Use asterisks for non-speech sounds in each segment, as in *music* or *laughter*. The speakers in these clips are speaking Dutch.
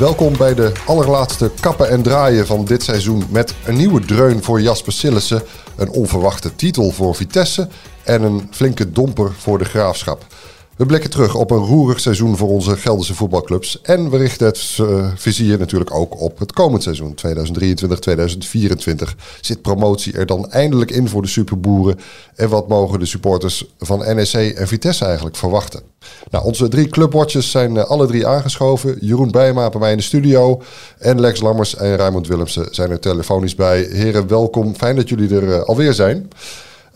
Welkom bij de allerlaatste kappen en draaien van dit seizoen met een nieuwe dreun voor Jasper Sillissen, een onverwachte titel voor Vitesse en een flinke domper voor de Graafschap. We blikken terug op een roerig seizoen voor onze Gelderse voetbalclubs en we richten het uh, vizier natuurlijk ook op het komend seizoen 2023-2024. Zit promotie er dan eindelijk in voor de superboeren en wat mogen de supporters van NEC en Vitesse eigenlijk verwachten? Nou, onze drie clubwatches zijn uh, alle drie aangeschoven. Jeroen Bijma bij mij in de studio. En Lex Lammers en Raymond Willemsen zijn er telefonisch bij. Heren, welkom. Fijn dat jullie er uh, alweer zijn.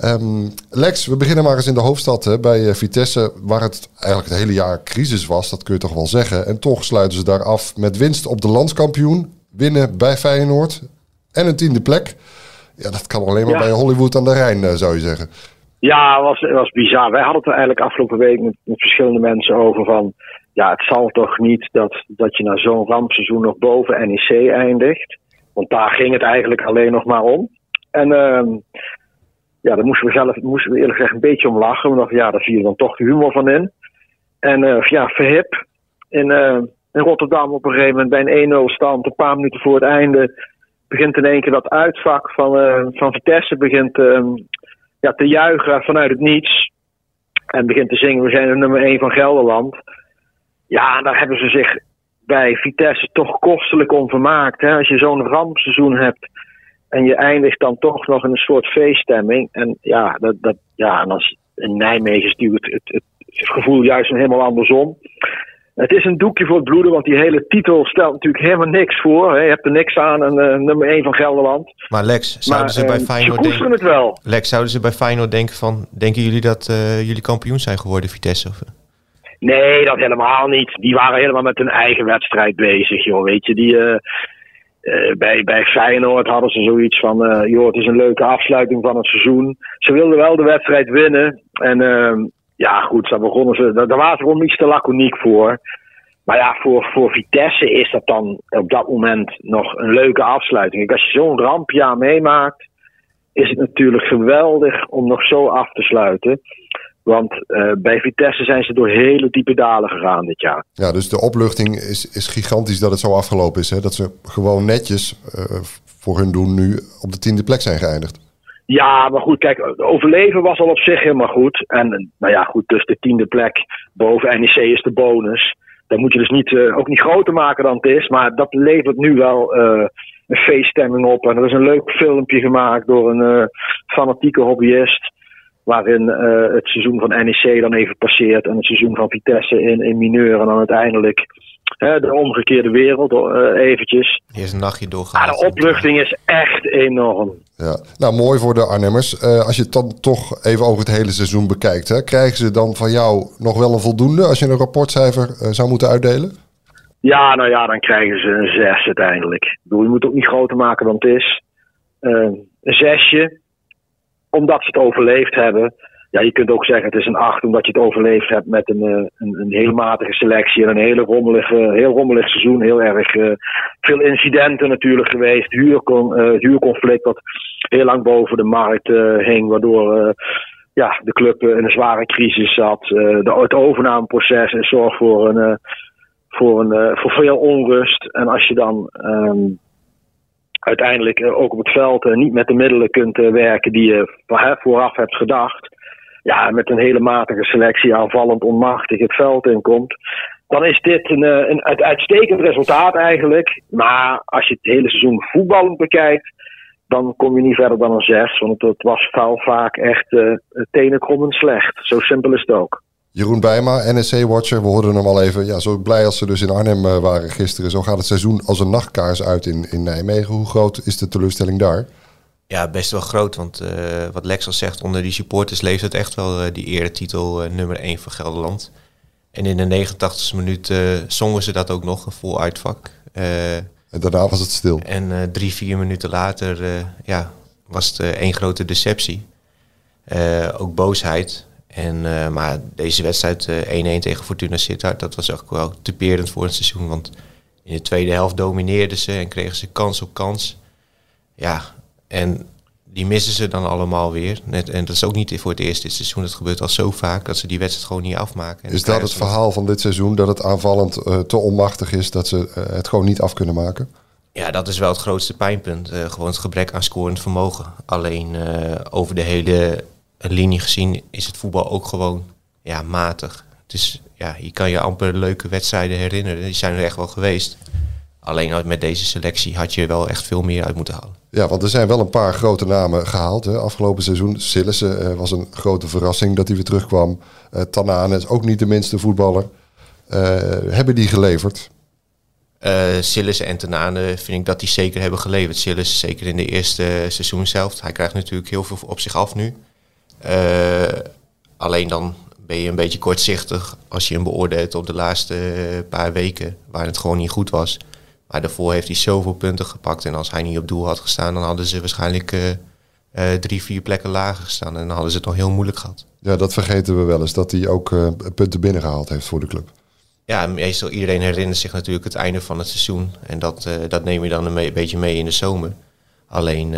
Um, Lex, we beginnen maar eens in de hoofdstad hè, bij uh, Vitesse, waar het eigenlijk het hele jaar crisis was, dat kun je toch wel zeggen. En toch sluiten ze daar af met winst op de landskampioen, winnen bij Feyenoord en een tiende plek. Ja, dat kan alleen maar ja. bij Hollywood aan de Rijn, uh, zou je zeggen. Ja, het was, het was bizar. Wij hadden het er eigenlijk afgelopen week met, met verschillende mensen over van... Ja, het zal toch niet dat, dat je na zo'n rampseizoen nog boven NEC eindigt. Want daar ging het eigenlijk alleen nog maar om. En uh, ja, daar moesten we zelf, moesten we eerlijk gezegd een beetje om lachen. We dachten, ja, daar zie je dan toch de humor van in. En uh, ja, Verhip in, uh, in Rotterdam op een gegeven moment bij een 1-0 stand, een paar minuten voor het einde, begint in één keer dat uitvak van, uh, van Vitesse begint ja, te juichen vanuit het niets. En begint te zingen, we zijn de nummer 1 van Gelderland. Ja, daar hebben ze zich bij Vitesse toch kostelijk om vermaakt. Hè? Als je zo'n rampseizoen hebt en je eindigt dan toch nog in een soort feeststemming. En ja, dat, dat, ja en als in Nijmegen is het, het, het, het gevoel juist helemaal andersom. Het is een doekje voor het bloeden, want die hele titel stelt natuurlijk helemaal niks voor. Hè. Je hebt er niks aan, een uh, nummer 1 van Gelderland. Maar Lex, zouden ze bij uh, Feyenoord denken... het wel. Lex, zouden ze bij Feyenoord denken van... Denken jullie dat uh, jullie kampioen zijn geworden, Vitesse? Of? Nee, dat helemaal niet. Die waren helemaal met hun eigen wedstrijd bezig, joh. Weet je, die... Uh, bij, bij Feyenoord hadden ze zoiets van, uh, joh, het is een leuke afsluiting van het seizoen. Ze wilden wel de wedstrijd winnen. En uh, ja, goed, daar begonnen ze. Daar, daar waren ze gewoon iets te laconiek voor. Maar ja, voor, voor Vitesse is dat dan op dat moment nog een leuke afsluiting. Als je zo'n rampjaar meemaakt, is het natuurlijk geweldig om nog zo af te sluiten. Want uh, bij Vitesse zijn ze door hele diepe dalen gegaan dit jaar. Ja, dus de opluchting is, is gigantisch dat het zo afgelopen is. Hè? Dat ze gewoon netjes uh, voor hun doen nu op de tiende plek zijn geëindigd. Ja, maar goed, kijk, overleven was al op zich helemaal goed. En nou ja, goed, dus de tiende plek boven NEC is de bonus. Dat moet je dus niet, uh, ook niet groter maken dan het is. Maar dat levert nu wel uh, een feeststemming op. En er is een leuk filmpje gemaakt door een uh, fanatieke hobbyist. Waarin uh, het seizoen van NEC dan even passeert. En het seizoen van Vitesse in, in mineur. En dan uiteindelijk hè, de omgekeerde wereld uh, eventjes. Eerst een nachtje doorgaan. De opluchting is echt enorm. Ja, nou mooi voor de Arnhemmers. Uh, als je het dan toch even over het hele seizoen bekijkt. Hè, krijgen ze dan van jou nog wel een voldoende als je een rapportcijfer uh, zou moeten uitdelen? Ja, nou ja, dan krijgen ze een zes uiteindelijk. Ik bedoel, je moet het ook niet groter maken dan het is. Uh, een zesje, omdat ze het overleefd hebben. Ja, je kunt ook zeggen het is een 8 omdat je het overleefd hebt met een, een, een hele matige selectie en een hele rommelig, heel rommelig seizoen. Heel erg uh, veel incidenten natuurlijk geweest. Uh, huurconflict dat heel lang boven de markt uh, hing, waardoor ja, de club in een zware crisis zat. de, het overnameproces zorgt voor, een, voor, een, voor veel onrust. En als je dan um, uiteindelijk ook op het veld niet met de middelen kunt werken die je vooraf hebt gedacht ja, met een hele matige selectie aanvallend onmachtig het veld inkomt. Dan is dit een, een, uitstekend resultaat eigenlijk. Maar als je het hele seizoen voetballend bekijkt, dan kom je niet verder dan een 6. Want het was vaak echt uh, tenenkrommend slecht. Zo simpel is het ook. Jeroen Bijma, NSC-watcher, we hoorden hem al even. Ja, zo blij als ze dus in Arnhem uh, waren gisteren. Zo gaat het seizoen als een nachtkaars uit in, in Nijmegen. Hoe groot is de teleurstelling daar? Ja, best wel groot. Want uh, wat Lex al zegt, onder die supporters leeft het echt wel uh, die eretitel uh, nummer 1 van Gelderland. En in de 89e minuut zongen ze dat ook nog, een vol uitvak. En daarna was het stil. En drie, vier minuten later ja, was het één grote deceptie. ook boosheid. En, maar deze wedstrijd 1-1 tegen Fortuna Sittard, dat was ook wel typerend voor het seizoen. Want in de tweede helft domineerden ze en kregen ze kans op kans. Ja, en die missen ze dan allemaal weer. Net, en dat is ook niet voor het eerst dit seizoen. Dat gebeurt al zo vaak dat ze die wedstrijd gewoon niet afmaken. is dat het verhaal van dit seizoen? Dat het aanvallend uh, te onmachtig is dat ze uh, het gewoon niet af kunnen maken? Ja, dat is wel het grootste pijnpunt. Uh, gewoon het gebrek aan scorend vermogen. Alleen over de hele linie gezien is het voetbal ook gewoon ja, matig. Het is, ja, je kan je amper leuke wedstrijden herinneren. Die zijn er echt wel geweest. Alleen met deze selectie had je wel echt veel meer uit moeten halen. Ja, want er zijn wel een paar grote namen gehaald. Hè. Afgelopen seizoen, Sillissen uh, was een grote verrassing dat hij weer terugkwam. Uh, Tanane is ook niet de minste voetballer. Uh, hebben die geleverd? Uh, Sillissen en Tanane vind ik dat die zeker hebben geleverd. Sillissen zeker in de eerste seizoen zelf. Hij krijgt natuurlijk heel veel op zich af nu. Alleen dan ben je een beetje kortzichtig als je hem beoordeelt op de laatste paar weken, waar het gewoon niet goed was. Maar daarvoor heeft hij zoveel punten gepakt. En als hij niet op doel had gestaan, dan hadden ze waarschijnlijk uh, uh, drie, vier plekken lager gestaan. En dan hadden ze het nog heel moeilijk gehad. Ja, dat vergeten we wel eens, dat hij ook uh, punten binnengehaald heeft voor de club. Ja, meestal iedereen herinnert zich natuurlijk het einde van het seizoen. En dat, dat neem je dan een, beetje mee in de zomer. Alleen,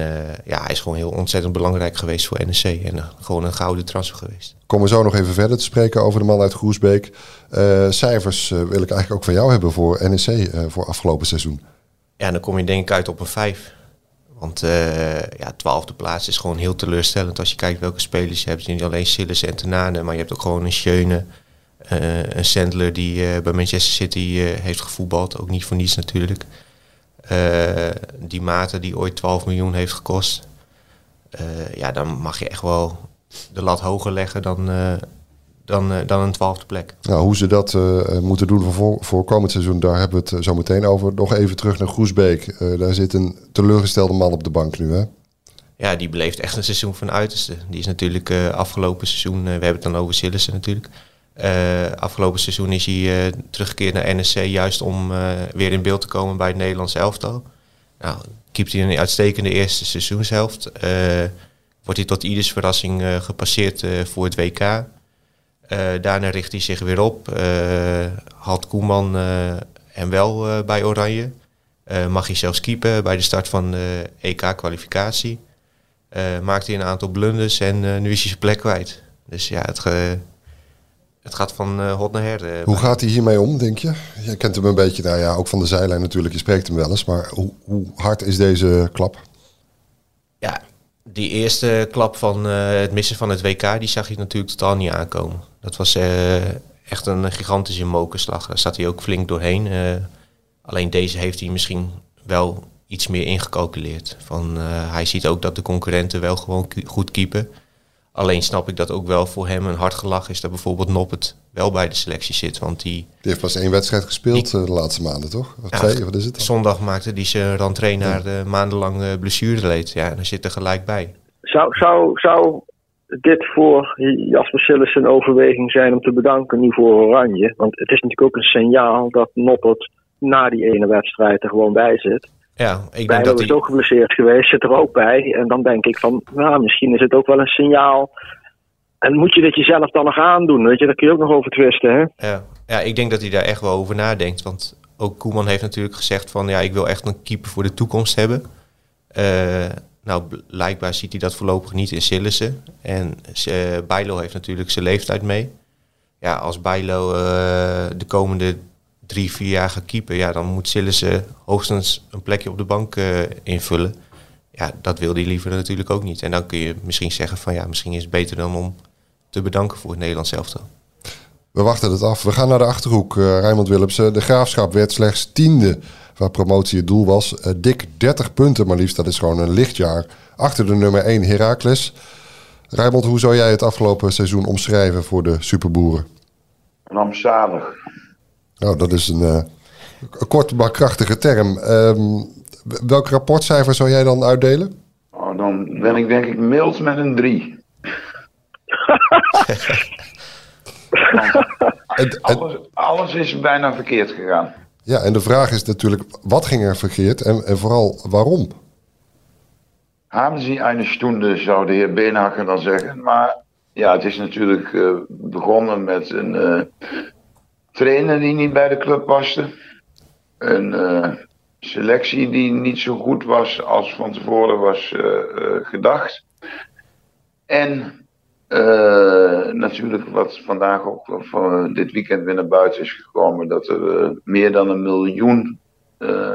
ja, hij is gewoon heel ontzettend belangrijk geweest voor NEC. En gewoon een gouden transfer geweest. Komen we zo nog even verder te spreken over de man uit Groesbeek. Uh, cijfers wil ik eigenlijk ook van jou hebben voor NEC voor afgelopen seizoen. Ja, dan kom je denk ik uit op een 5. Want ja, twaalfde plaats is gewoon heel teleurstellend als je kijkt welke spelers je hebt. Niet alleen Sillis en Tenane, maar je hebt ook gewoon een Schöne, een Sandler die bij Manchester City heeft gevoetbald. Ook niet voor niets natuurlijk. Die Mate die ooit 12 miljoen heeft gekost. ja, dan mag je echt wel de lat hoger leggen dan, uh, dan, dan een twaalfde plek. Nou, hoe ze dat uh, moeten doen voor, voor komend seizoen, daar hebben we het zo meteen over. Nog even terug naar Groesbeek. daar zit een teleurgestelde man op de bank nu, hè? Ja, die beleeft echt een seizoen van uiterste. Die is natuurlijk afgelopen seizoen, we hebben het dan over Sillissen natuurlijk. Afgelopen seizoen is hij teruggekeerd naar NSC juist om weer in beeld te komen bij het Nederlandse elftal. Nou, keept hij een uitstekende eerste seizoenshelft wordt hij tot ieders verrassing gepasseerd voor het WK. Daarna richt hij zich weer op. had Koeman hem wel bij Oranje. mag hij zelfs keepen bij de start van de EK-kwalificatie. maakt hij een aantal blunders en nu is hij zijn plek kwijt. Dus ja, het, het gaat van hot naar her. hoe gaat hij hiermee om, denk je? Je kent hem een beetje, nou ja, ook van de zijlijn natuurlijk. Je spreekt hem wel eens. Maar hoe, hoe hard is deze klap? Ja, die eerste klap van uh, het missen van het WK, die zag je natuurlijk totaal niet aankomen. Dat was uh, echt een gigantische mokerslag. Daar zat hij ook flink doorheen. Uh, alleen deze heeft hij misschien wel iets meer ingecalculeerd. Van, hij ziet ook dat de concurrenten wel gewoon goed keepen. Alleen snap ik dat ook wel voor hem een hard gelach is dat bijvoorbeeld Noppet wel bij de selectie zit. Want die, die heeft pas één wedstrijd gespeeld die, de laatste maanden, toch? Of twee, wat is het? Dan? Zondag maakte die zijn rentree naar de maandenlang blessure leed. Ja, en daar zit er gelijk bij. Zou, zou, zou dit voor Jasper Sillis een overweging zijn om te bedanken nu voor Oranje? Want het is natuurlijk ook een signaal dat Noppert na die ene wedstrijd er gewoon bij zit. Ja, ik denk dat hij... is ook geblesseerd geweest, zit er ook bij. En dan denk ik van, nou, misschien is het ook wel een signaal. En moet je dit jezelf dan nog aandoen? Weet je, daar kun je ook nog over twisten, hè? Ja. ja, ik denk dat hij daar echt wel over nadenkt. Want ook Koeman heeft natuurlijk gezegd van, ja, ik wil echt een keeper voor de toekomst hebben. Uh, nou, blijkbaar ziet hij dat voorlopig niet in Sillissen. En uh, Bijlo heeft natuurlijk zijn leeftijd mee. Ja, als Bijlo uh, de komende drie, vier jaar gaat keeper, ja, dan moet Sillissen hoogstens een plekje op de bank uh, invullen. Ja, dat wil hij liever natuurlijk ook niet. En dan kun je misschien zeggen van ja, misschien is het beter dan om te bedanken voor het Nederlands elftal. We wachten het af. We gaan naar de Achterhoek, uh, Rijmond Willemsen. De Graafschap werd slechts tiende waar promotie het doel was. Uh, dik 30 punten maar liefst, dat is gewoon een lichtjaar. Achter de nummer 1 Heracles. Rijmond, hoe zou jij het afgelopen seizoen omschrijven voor de superboeren? Rampzalig. Nou, dat is een, uh, een korte maar krachtige term. Um, welk rapportcijfer zou jij dan uitdelen? Oh, dan ben ik denk ik mild met een 3. *laughs* alles, alles is bijna verkeerd gegaan. Ja, en de vraag is natuurlijk, wat ging er verkeerd en, en vooral waarom? Haben Sie eine Stunde, zou de heer Beenhakker dan zeggen. Maar ja, het is natuurlijk uh, begonnen met een uh, trainer die niet bij de club paste. Een uh, selectie die niet zo goed was als van tevoren was gedacht. En natuurlijk wat vandaag ook van dit weekend weer naar buiten is gekomen. Dat er meer dan een miljoen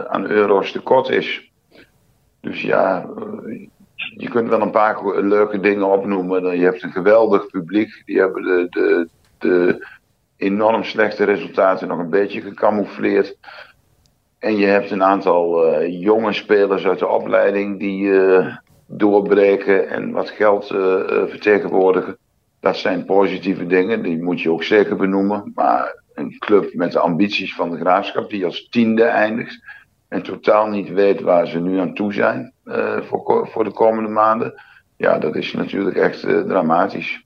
aan euro's tekort is. Dus ja, je kunt wel een paar leuke dingen opnoemen. Je hebt een geweldig publiek. Die hebben de, de, de enorm slechte resultaten nog een beetje gecamoufleerd. En je hebt een aantal uh, jonge spelers uit de opleiding die uh, doorbreken en wat geld uh, vertegenwoordigen. Dat zijn positieve dingen, die moet je ook zeker benoemen. Maar een club met de ambities van de graafschap, die als tiende eindigt en totaal niet weet waar ze nu aan toe zijn voor, voor de komende maanden. Ja, dat is natuurlijk echt dramatisch.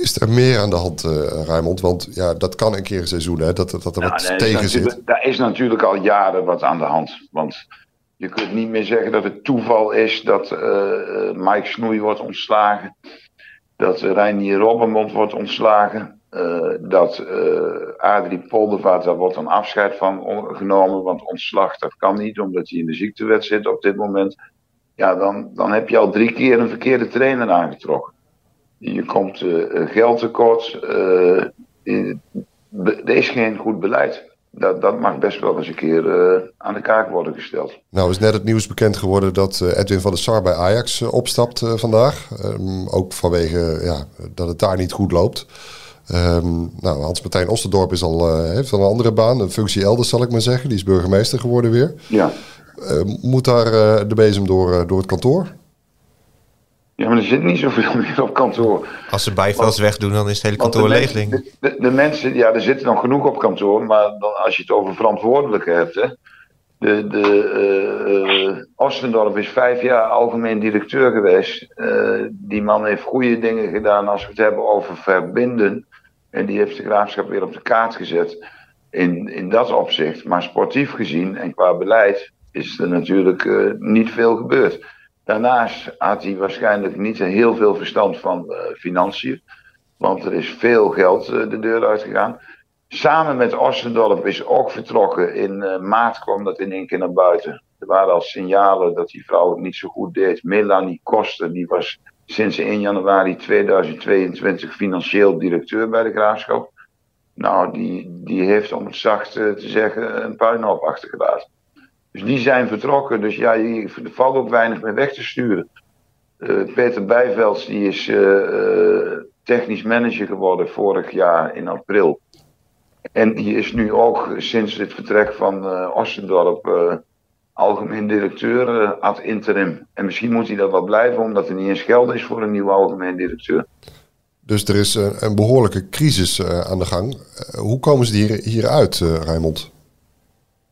Is er meer aan de hand, uh, Raymond? Want ja, dat kan een keer een seizoen, hè? Dat, dat er wat nee, tegen zit. Daar is natuurlijk al jaren wat aan de hand. Want je kunt niet meer zeggen dat het toeval is dat Mike Snoei wordt ontslagen. Dat Reinier Robbenmond wordt ontslagen. Uh, dat uh, Adrie Poldervaart, daar wordt een afscheid van genomen, want ontslag dat kan niet, omdat hij in de ziektewet zit op dit moment. Ja, dan, dan heb je al drie keer een verkeerde trainer aangetrokken. Je komt uh, geld tekort, er is geen goed beleid. Dat, dat mag best wel eens een keer aan de kaak worden gesteld. Nou is net het nieuws bekend geworden dat Edwin van der Sar bij Ajax opstapt vandaag. Ehm, ook vanwege ja, dat het daar niet goed loopt. Um, nou, Hans-Martijn Osterdorp is al, heeft al een andere baan, een functie elders zal ik maar zeggen. Die is burgemeester geworden weer. Ja. Moet daar de bezem door, door het kantoor? Ja, maar er zit niet zoveel *laughs* meer op kantoor. Als ze bijvels wegdoen, dan is het hele kantoor leeg. De, de, mensen, ja, er zitten nog genoeg op kantoor. Maar dan, als je het over verantwoordelijke hebt, hè. De, de uh, Ostendorp is vijf jaar algemeen directeur geweest. Uh, die man heeft goede dingen gedaan als we het hebben over verbinden. En die heeft de graafschap weer op de kaart gezet in, in dat opzicht. Maar sportief gezien en qua beleid is er natuurlijk uh, niet veel gebeurd. Daarnaast had hij waarschijnlijk niet heel veel verstand van uh, financiën. Want er is veel geld uh, de deur uitgegaan. Samen met Ossendorp is ook vertrokken. In maart kwam dat in één keer naar buiten. Er waren al signalen dat die vrouw het niet zo goed deed. Melanie Koster, die was sinds 1 januari 2022 financieel directeur bij de graafschap. Nou, die, die heeft, om het zacht te zeggen, een puinhoop achtergelaten. Dus die zijn vertrokken. Dus ja, er valt ook weinig meer weg te sturen. Uh, Peter Bijvelds die is uh, technisch manager geworden vorig jaar in april. En die is nu ook sinds het vertrek van uh, Ossendorp algemeen directeur ad interim. En misschien moet hij dat wel blijven, omdat er niet eens geld is voor een nieuwe algemeen directeur. Dus er is een, behoorlijke crisis aan de gang. Hoe komen ze hier, hieruit, Raymond?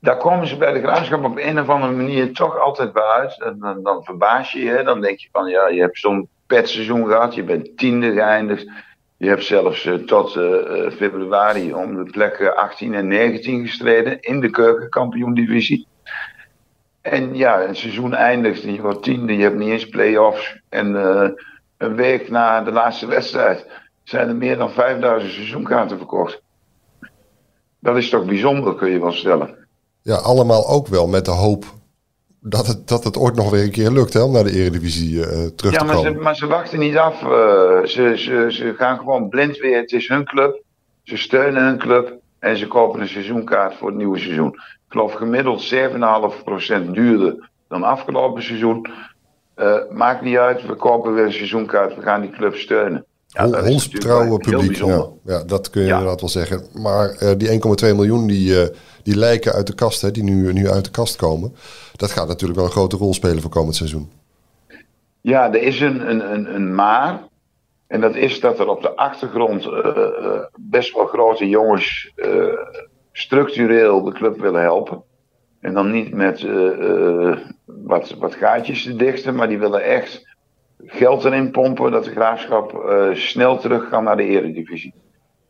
Daar komen ze bij de graafschap op een of andere manier toch altijd bij uit. En dan, dan verbaas je je. Dan denk je van ja, je hebt zo'n petseizoen gehad. Je bent tiende geëindigd. Je hebt zelfs tot februari om de plekken 18 en 19 gestreden in de keukenkampioen-divisie. En ja, het seizoen eindigt en je wordt tiende, je hebt niet eens play-offs. En een week na de laatste wedstrijd zijn er meer dan 5000 seizoenkaarten verkocht. Dat is toch bijzonder, kun je wel stellen. Ja, allemaal ook wel met de hoop dat het, dat het ooit nog weer een keer lukt hè, om naar de Eredivisie uh, terug ja, te komen. Ze, maar ze wachten niet af. Uh, ze, ze, ze gaan gewoon blind weer. Het is hun club. Ze steunen hun club. En ze kopen een seizoenkaart voor het nieuwe seizoen. Ik geloof gemiddeld 7,5% duurder dan afgelopen seizoen. Uh, maakt niet uit, we kopen weer een seizoenkaart, we gaan die club steunen. Ja, Ons vertrouwen publiek, ja, ja, dat kun je ja. inderdaad wel zeggen. Maar uh, die 1,2 miljoen die, uh, die lijken uit de kast, hè, die nu, nu uit de kast komen, dat gaat natuurlijk wel een grote rol spelen voor komend seizoen. Ja, er is een, een, een, een maar. En dat is dat er op de achtergrond best wel grote jongens structureel de club willen helpen. En dan niet met wat, wat gaatjes te dichten, maar die willen echt geld erin pompen dat de graafschap uh, snel terug kan naar de eredivisie.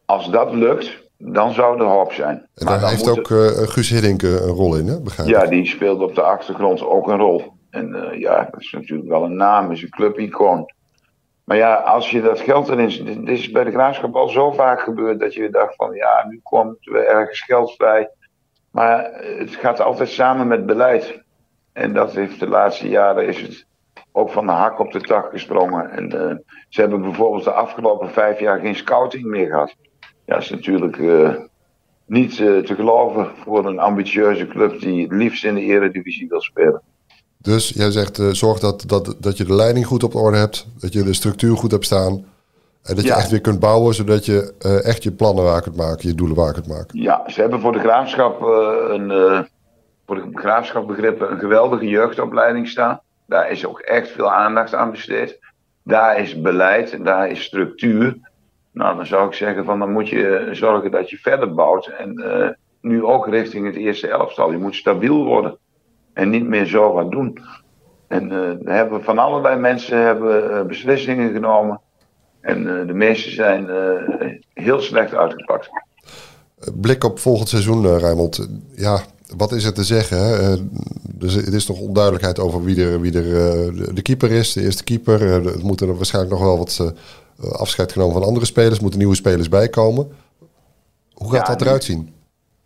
Als dat lukt, dan zou de hoop zijn. En daar heeft ook uh, Guus Hiddink een rol in, hè? Begrijp ja, die speelt op de achtergrond ook een rol. En uh, ja, dat is natuurlijk wel een naam, is een clubicoon. Maar ja, als je dat geld erin... Dit is bij de Graafschap al zo vaak gebeurd dat je dacht van... Ja, nu komt er ergens geld vrij. Maar het gaat altijd samen met beleid. En dat heeft de laatste jaren is het ook van de hak op de tak gesprongen. En uh, ze hebben bijvoorbeeld de afgelopen vijf jaar geen scouting meer gehad. Ja, dat is natuurlijk uh, niet uh, te geloven voor een ambitieuze club die het liefst in de eredivisie wil spelen. Dus jij zegt, zorg dat, dat, dat je de leiding goed op orde hebt, dat je de structuur goed hebt staan. En dat je echt weer kunt bouwen, zodat je echt je plannen waar kunt maken, je doelen waar kunt maken. Ja, ze hebben voor de graafschap een, voor de graafschap begrippen een geweldige jeugdopleiding staan. Daar is ook echt veel aandacht aan besteed. Daar is beleid, daar is structuur. Nou, dan zou ik zeggen van dan moet je zorgen dat je verder bouwt. En uh, nu ook richting het eerste elftal. Je moet stabiel worden. En niet meer zo wat doen. En uh, hebben van allerlei mensen hebben, uh, beslissingen genomen. En de meeste zijn heel slecht uitgepakt. Blik op volgend seizoen, Rijmond. Ja, wat is er te zeggen? Hè? dus het is nog onduidelijkheid over wie er, wie er uh, de keeper is, de eerste keeper. Uh, er moeten er waarschijnlijk nog wel wat afscheid genomen van andere spelers. Er moeten nieuwe spelers bijkomen. Hoe gaat dat eruit zien?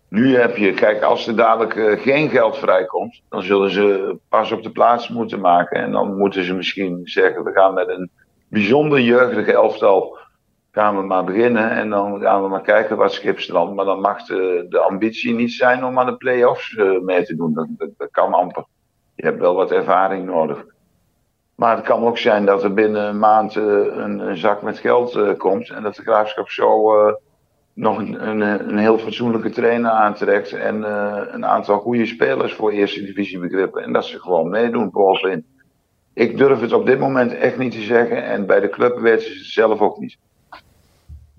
Nu heb je, kijk, als er dadelijk geen geld vrijkomt, dan zullen ze pas op de plaats moeten maken. En dan moeten ze misschien zeggen, we gaan met een bijzonder jeugdige elftal gaan we maar beginnen en dan gaan we maar kijken wat schipstrand. Maar dan mag de, ambitie niet zijn om aan de play-offs uh, mee te doen. Dat, kan amper. Je hebt wel wat ervaring nodig. Maar het kan ook zijn dat er binnen een maand uh, een, zak met geld uh, komt. En dat de graafschap zo nog een, een, heel fatsoenlijke trainer aantrekt. En een aantal goede spelers voor eerste divisie begrippen. En dat ze gewoon meedoen, in. Ik durf het op dit moment echt niet te zeggen. En bij de club weten ze het zelf ook niet.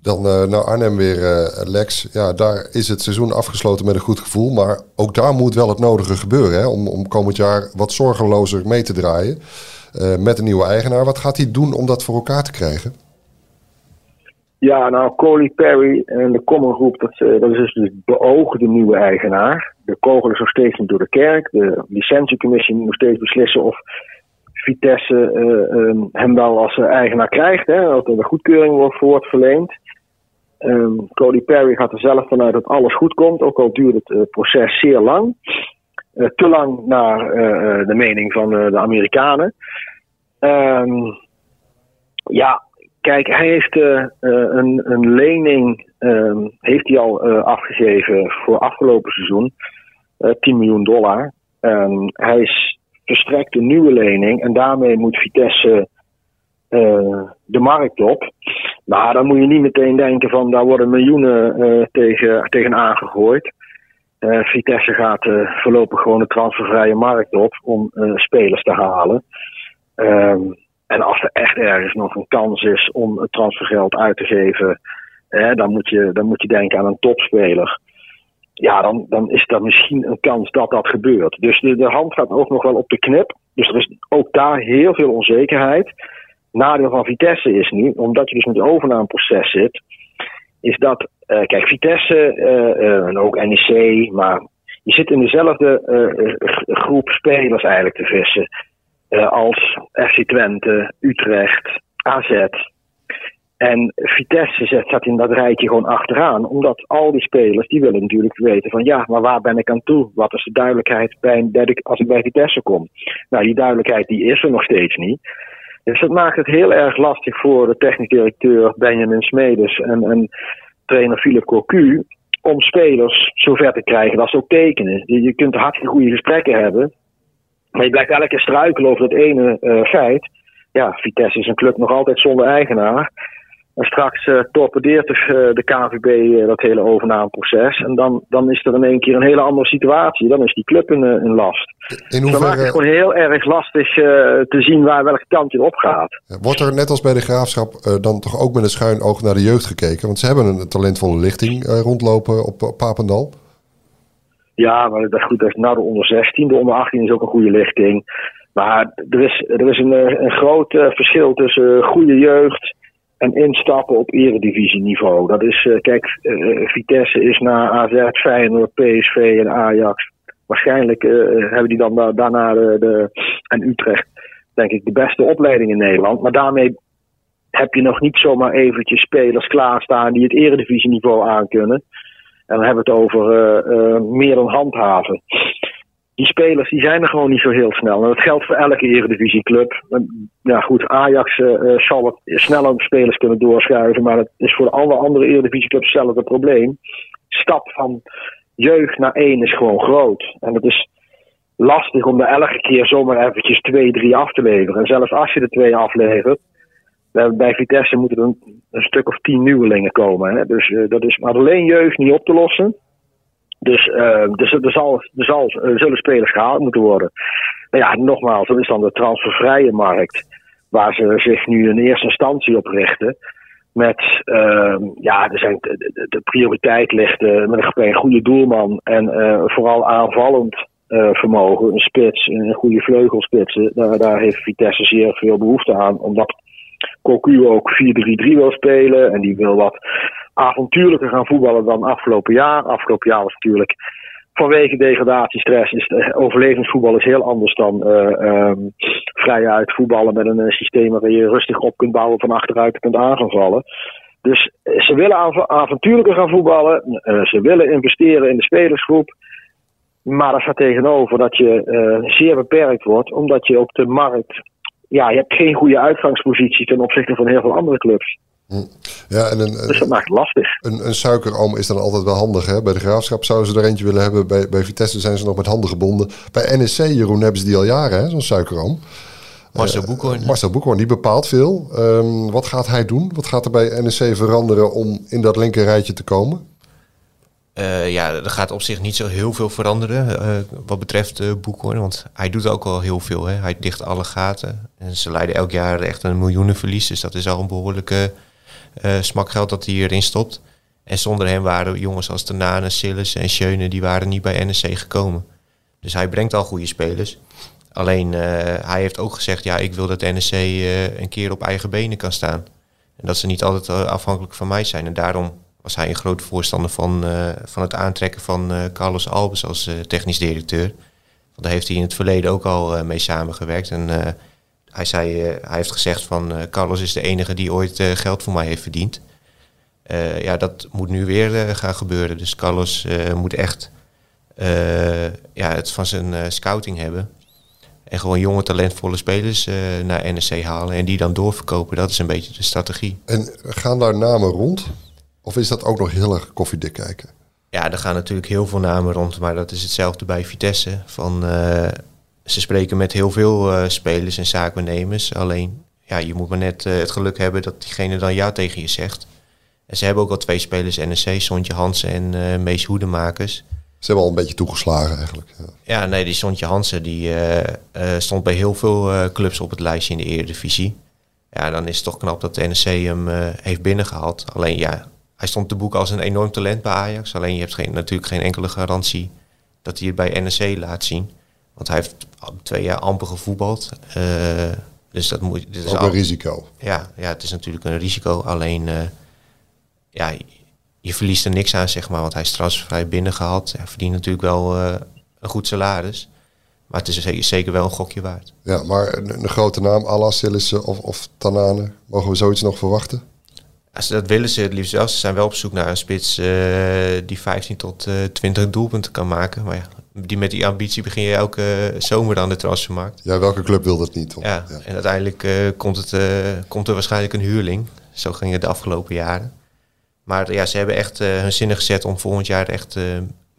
Dan uh, naar Arnhem weer, uh, Lex. Ja, daar is het seizoen afgesloten met een goed gevoel. Maar ook daar moet wel het nodige gebeuren hè, om, om komend jaar wat zorgelozer mee te draaien. Uh, met een nieuwe eigenaar. Wat gaat hij doen om dat voor elkaar te krijgen? Ja, nou, Coley Perry en de Common Groep, dat, dat is dus de beoogde nieuwe eigenaar. De kogel is nog steeds niet door de kerk. De licentiecommissie moet nog steeds beslissen of Vitesse hem wel als eigenaar krijgt. Hè, dat er de goedkeuring wordt, voor wordt verleend. Um, Cody Perry gaat er zelf vanuit dat alles goed komt, ook al duurt het uh, proces zeer lang. Uh, te lang naar uh, de mening van de Amerikanen. Um, ja, kijk, hij heeft een, een, lening um, heeft hij al afgegeven voor afgelopen seizoen. 10 miljoen dollar. hij verstrekt een nieuwe lening en daarmee moet Vitesse de markt op. Maar dan moet je niet meteen denken van daar worden miljoenen uh, tegen, tegen aangegooid. Uh, Vitesse gaat uh, voorlopig gewoon de transfervrije markt op om spelers te halen. Um, en als er echt ergens nog een kans is om het transfergeld uit te geven, dan, moet je, dan moet je denken aan een topspeler. Ja, dan, dan is er misschien een kans dat dat gebeurt. Dus de, de hand gaat ook nog wel op de knip. Dus er is ook daar heel veel onzekerheid nadeel van Vitesse is nu, omdat je dus met het overnameproces zit, is dat, uh, kijk, Vitesse uh, en ook NEC, maar je zit in dezelfde groep spelers eigenlijk te vissen als FC Twente, Utrecht, AZ. En Vitesse zet, in dat rijtje gewoon achteraan, omdat al die spelers die willen natuurlijk weten van ja, maar waar ben ik aan toe? Wat is de duidelijkheid bij als ik bij Vitesse kom? Nou, die duidelijkheid die is er nog steeds niet. Dus dat maakt het heel erg lastig voor de technisch directeur Benjamin Smedes en, trainer Philip Cocu om spelers zover te krijgen dat ze ook tekenen. Je, kunt hartstikke goede gesprekken hebben, maar je blijft elke keer struikelen over dat ene uh, feit. Ja, Vitesse is een club nog altijd zonder eigenaar. En straks uh, torpedeert de, uh, de KVB uh, dat hele overnameproces. En dan, dan is er in één keer een hele andere situatie. Dan is die club in, in last. In hoeverre... Dus dan maakt het gewoon heel erg lastig te zien waar welke kant je op gaat. Wordt er net als bij de graafschap dan toch ook met een schuin oog naar de jeugd gekeken? Want ze hebben een talentvolle lichting rondlopen op, op Papendal. Ja, maar dat is goed. Dat is nou de onder 16. De onder 18 is ook een goede lichting. Maar er is, er is een, een groot verschil tussen goede jeugd en instappen op eredivisieniveau. Dat is, kijk, Vitesse is na AZ, Feyenoord, PSV en Ajax. Waarschijnlijk hebben die dan daarna de, de, en Utrecht, denk ik, de beste opleiding in Nederland. Maar daarmee heb je nog niet zomaar eventjes spelers klaarstaan die het eredivisieniveau aankunnen. En dan hebben we het over meer dan handhaven. Die spelers die zijn er gewoon niet zo heel snel. En dat geldt voor elke eredivisieclub. Ja goed, Ajax uh, zal wat sneller spelers kunnen doorschuiven. Maar het is voor alle andere eredivisieclubs hetzelfde probleem. Stap van jeugd naar één is gewoon groot. En het is lastig om er elke keer zomaar eventjes twee, drie af te leveren. En zelfs als je er twee aflevert bij Vitesse moeten er een, stuk of tien nieuwelingen komen. Hè? Dus uh, dat is maar alleen jeugd niet op te lossen. Dus, uh, dus er, zal, er, zal, er zullen spelers gehaald moeten worden. Nou ja, nogmaals, dat is dan de transfervrije markt. Waar ze zich nu in eerste instantie op richten. Met, uh, ja, er zijn, de, prioriteit ligt met een, goede doelman. En vooral aanvallend vermogen. Een spits, een goede vleugelspits. Daar, daar heeft Vitesse zeer veel behoefte aan. Omdat Cocu ook 4-3-3 wil spelen. En die wil wat avontuurlijker gaan voetballen dan afgelopen jaar. Afgelopen jaar was natuurlijk vanwege degradatiestress is overlevingsvoetbal is heel anders dan uh, um, vrijuit voetballen met een uh, systeem waar je rustig op kunt bouwen van achteruit kunt aanvallen. Dus uh, ze willen av avontuurlijker gaan voetballen. Ze willen investeren in de spelersgroep. Maar dat staat tegenover dat je zeer beperkt wordt, omdat je op de markt ja, je hebt geen goede uitgangspositie ten opzichte van heel veel andere clubs. Ja, en een, dus dat maakt het lastig. Een, een suikeroom is dan altijd wel handig. Hè? Bij de graafschap zouden ze er eentje willen hebben. Bij, bij Vitesse zijn ze nog met handen gebonden. Bij NSC, Jeroen, hebben ze die al jaren, zo'n suikeroom. Marcel uh, Boekhoorn. Marcel Boekhoorn, die bepaalt veel. Um, wat gaat hij doen? Wat gaat er bij NSC veranderen om in dat linker rijtje te komen? Uh, ja, er gaat op zich niet zo heel veel veranderen uh, wat betreft uh, Boekhoorn. Want hij doet ook al heel veel. Hè. Hij dicht alle gaten. En ze leiden elk jaar echt een miljoenenverlies. Dus dat is al een behoorlijke smakgeld dat hij hierin stopt. En zonder hem waren jongens als Tenane, Sillis en Schöne... die waren niet bij NSC gekomen. Dus hij brengt al goede spelers. Alleen hij heeft ook gezegd... ja, ik wil dat NSC een keer op eigen benen kan staan. En dat ze niet altijd afhankelijk van mij zijn. En daarom was hij een grote voorstander van, uh, van het aantrekken van uh, Carlos Albers als uh, technisch directeur. Want daar heeft hij in het verleden ook al mee samengewerkt. En hij, zei, hij heeft gezegd van Carlos is de enige die ooit geld voor mij heeft verdiend. ja, dat moet nu weer gaan gebeuren. Dus Carlos moet echt ja, het van zijn scouting hebben. En gewoon jonge, talentvolle spelers naar NSC halen en die dan doorverkopen. Dat is een beetje de strategie. En gaan daar namen rond? Of is dat ook nog heel erg koffiedik kijken? Ja, er gaan natuurlijk heel veel namen rond, maar dat is hetzelfde bij Vitesse. Van, uh, ze spreken met heel veel uh, spelers en zaakbenemers. Alleen, ja, je moet maar net uh, het geluk hebben dat diegene dan ja tegen je zegt. En ze hebben ook al twee spelers NEC, Sontje Hansen en Mees Hoedemakers. Ze hebben al een beetje toegeslagen eigenlijk. Ja, ja nee, die Sontje Hansen die, stond bij heel veel clubs op het lijstje in de Eredivisie. Ja, dan is het toch knap dat de NEC hem heeft binnengehaald. Alleen ja, hij stond te boeken als een enorm talent bij Ajax. Alleen je hebt geen, natuurlijk geen enkele garantie dat hij het bij NEC laat zien. Want hij heeft twee jaar amper gevoetbald. Uh, dus dat moet. Dit is ook een risico. Ja, ja, het is natuurlijk een risico. Alleen, uh, ja, je verliest er niks aan, zeg maar. Want hij is transfervrij binnengehaald. Hij verdient natuurlijk wel uh, een goed salaris. Maar het is zeker wel een gokje waard. Ja, maar een, een grote naam, Alas, of, of Tanane, mogen we zoiets nog verwachten? Als dat willen ze het liefst wel. Ze zijn wel op zoek naar een spits uh, die 15 tot uh, eh, 20 doelpunten kan maken. Maar ja, die, met die ambitie begin je elke zomer aan de transfermarkt. Ja, welke club wil dat niet? Ja, ja, en uiteindelijk uh, komt, het, komt er waarschijnlijk een huurling. Zo ging het de afgelopen jaren. Maar ja, ze hebben echt hun zinnen gezet om volgend jaar echt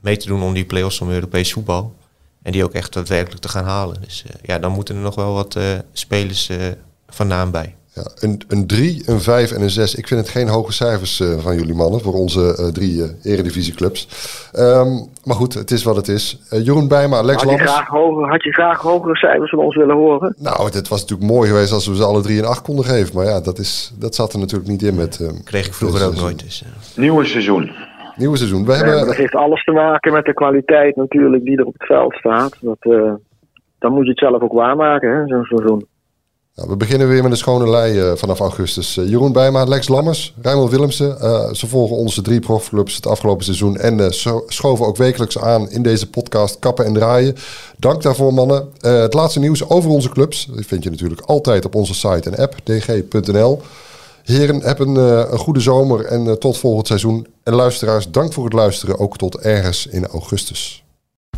mee te doen om die play-offs om Europees voetbal. En die ook echt daadwerkelijk te gaan halen. Dus ja, dan moeten er nog wel wat spelers van naam bij. Ja, een, een 3, een 5 en een 6. Ik vind het geen hoge cijfers uh, van jullie mannen voor onze uh, drie uh, eredivisieclubs. Um, maar goed, het is wat het is. Jeroen Bijma, Alex had je, graag hoger, had je graag hogere cijfers van ons willen horen? Nou, het was natuurlijk mooi geweest als we ze alle drie een 8 konden geven. Maar ja, dat, is, dat zat er natuurlijk niet in met... Kreeg ik vroeger ook nooit. Dus, Nieuwe seizoen. Nieuwe seizoen. We hebben... Dat heeft alles te maken met de kwaliteit natuurlijk die er op het veld staat. Dat, dan moet je het zelf ook waarmaken, zo'n seizoen. We beginnen weer met een schone lei uh, vanaf augustus. Uh, Jeroen Bijma, Lex Lammers, Rijnmond Willemsen. Uh, ze volgen onze drie profclubs het afgelopen seizoen en schoven ook wekelijks aan in deze podcast Kappen en Draaien. Dank daarvoor mannen. het laatste nieuws over onze clubs vind je natuurlijk altijd op onze site en app dg.nl. Heren, heb een, een goede zomer en tot volgend seizoen. En luisteraars, dank voor het luisteren, ook tot ergens in augustus.